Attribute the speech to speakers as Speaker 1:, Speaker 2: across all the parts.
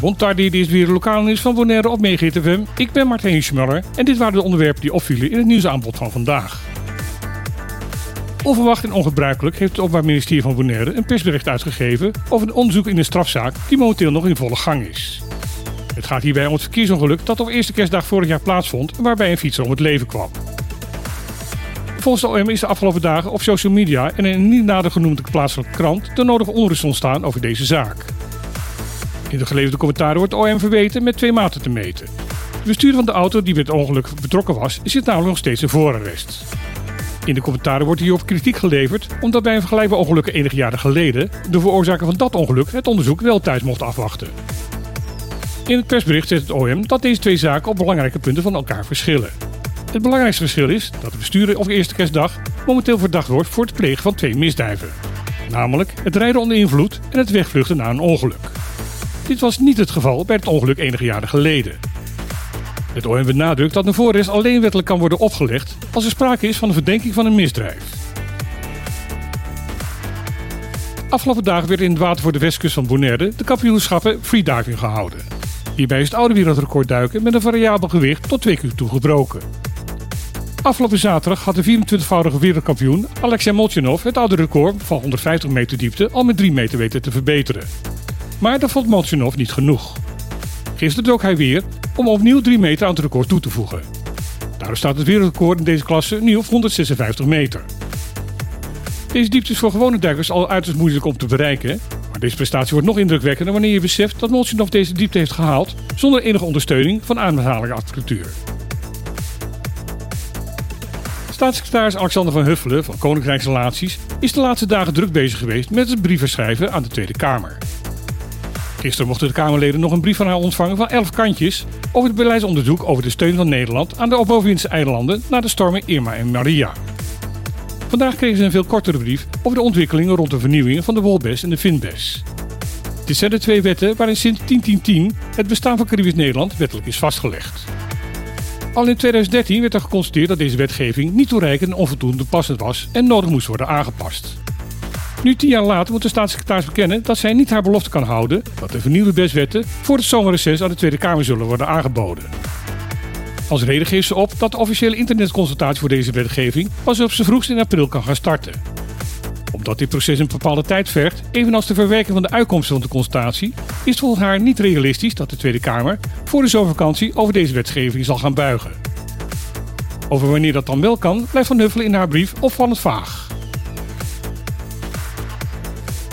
Speaker 1: Bontardi, dit is weer lokaal nieuws van Bonaire op FM. Ik ben Martijn Schmuller en dit waren de onderwerpen die opvielen in het nieuwsaanbod van vandaag. Onverwacht en ongebruikelijk heeft het Openbaar Ministerie van Bonaire een persbericht uitgegeven over een onderzoek in een strafzaak die momenteel nog in volle gang is. Het gaat hierbij om het verkeersongeluk dat op eerste kerstdag vorig jaar plaatsvond waarbij een fietser om het leven kwam. Volgens de OM is de afgelopen dagen op social media en in een niet nader genoemde plaatselijke krant de nodige onrust ontstaan over deze zaak. In de geleverde commentaren wordt OM verweten met twee maten te meten. De bestuurder van de auto die bij het ongeluk betrokken was, zit namelijk nog steeds in voorarrest. In de commentaren wordt hierop kritiek geleverd omdat bij een vergelijkbaar ongeluk enige jaren geleden de veroorzaker van dat ongeluk het onderzoek wel thuis mocht afwachten. In het persbericht zegt het OM dat deze twee zaken op belangrijke punten van elkaar verschillen. Het belangrijkste verschil is dat de bestuurder op eerste kerstdag momenteel verdacht wordt voor het plegen van twee misdrijven. Namelijk het rijden onder invloed en het wegvluchten na een ongeluk. Dit was niet het geval bij het ongeluk enige jaren geleden. Het OM benadrukt dat een voorrest alleen wettelijk kan worden opgelegd als er sprake is van een verdenking van een misdrijf. Afgelopen dagen werd in het water voor de westkust van Bonaire de kampioenschappen freediving gehouden. Hierbij is het oude wereldrecord duiken met een variabel gewicht tot 2 keer toe gebroken. Afgelopen zaterdag had de 24-voudige wereldkampioen Alexei Molchanov het oude record van 150 meter diepte al met 3 meter weten te verbeteren. Maar dat vond Molchanov niet genoeg. Gisteren trok hij weer om opnieuw 3 meter aan het record toe te voegen. Daardoor staat het wereldrecord in deze klasse nu op 156 meter. Deze diepte is voor gewone duikers al uiterst moeilijk om te bereiken. Maar deze prestatie wordt nog indrukwekkender wanneer je beseft dat Molchanov deze diepte heeft gehaald zonder enige ondersteuning van ademhalingsapparatuur. Staatssecretaris Alexander van Huffelen van Koninkrijksrelaties is de laatste dagen druk bezig geweest met het brieven schrijven aan de Tweede Kamer. Gisteren mochten de Kamerleden nog een brief van haar ontvangen van 11 kantjes over het beleidsonderzoek over de steun van Nederland aan de Obovinse eilanden na de stormen Irma en Maria. Vandaag kregen ze een veel kortere brief over de ontwikkelingen rond de vernieuwingen van de wolbes en de finbes. Dit zijn de twee wetten waarin sinds 1010 het bestaan van Caribisch Nederland wettelijk is vastgelegd. Al in 2013 werd er geconstateerd dat deze wetgeving niet toereikend en onvoldoende passend was en nodig moest worden aangepast. Nu tien jaar later moet de staatssecretaris bekennen dat zij niet haar belofte kan houden dat de vernieuwde bestwetten voor het zomerreces aan de Tweede Kamer zullen worden aangeboden. Als reden geeft ze op dat de officiële internetconsultatie voor deze wetgeving pas op z'n vroegst in april kan gaan starten. Omdat dit proces een bepaalde tijd vergt, evenals de verwerking van de uitkomsten van de consultatie, is volgens haar niet realistisch dat de Tweede Kamer voor de zomervakantie over deze wetgeving zal gaan buigen. Over wanneer dat dan wel kan, blijft Van Huffelen in haar brief opvallend vaag.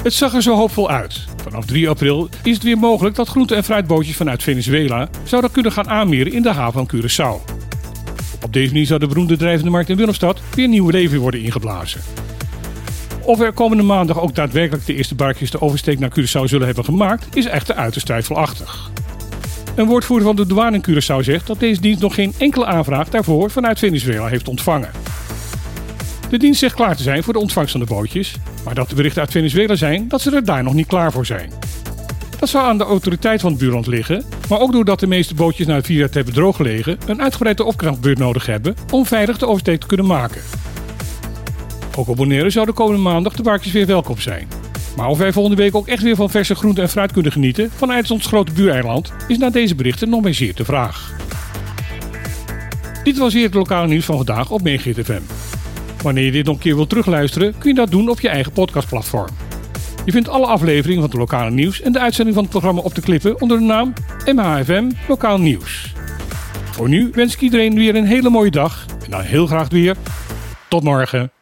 Speaker 1: Het zag er zo hoopvol uit. Vanaf 3 april is het weer mogelijk dat groente- en fruitbootjes vanuit Venezuela zouden kunnen gaan aanmeren in de haven van Curaçao. Op deze manier zou de beroemde drijvende markt in Willemstad weer nieuw leven worden ingeblazen. Of er komende maandag ook daadwerkelijk de eerste barkjes de oversteek naar Curaçao zullen hebben gemaakt, is echter uiterst twijfelachtig. Een woordvoerder van de douane in Curaçao zegt dat deze dienst nog geen enkele aanvraag daarvoor vanuit Venezuela heeft ontvangen. De dienst zegt klaar te zijn voor de ontvangst van de bootjes, maar dat de berichten uit Venezuela zijn dat ze er daar nog niet klaar voor zijn. Dat zou aan de autoriteit van het buurland liggen, maar ook doordat de meeste bootjes na het te hebben drooggelegen een uitgebreide opkrachtbeurt nodig hebben om veilig de oversteek te kunnen maken. Ook op Bonaire zou de komende maandag de barkjes weer welkom zijn. Maar of wij volgende week ook echt weer van verse groente en fruit kunnen genieten vanuit ons grote buureiland is na deze berichten nog maar zeer de vraag. Dit was hier het lokale nieuws van vandaag op FM. Wanneer je dit nog een keer wilt terugluisteren, kun je dat doen op je eigen podcastplatform. Je vindt alle afleveringen van het lokale nieuws en de uitzending van het programma op de klippen onder de naam MHFM Lokaal Nieuws. Voor nu wens ik iedereen weer een hele mooie dag en dan heel graag weer tot morgen.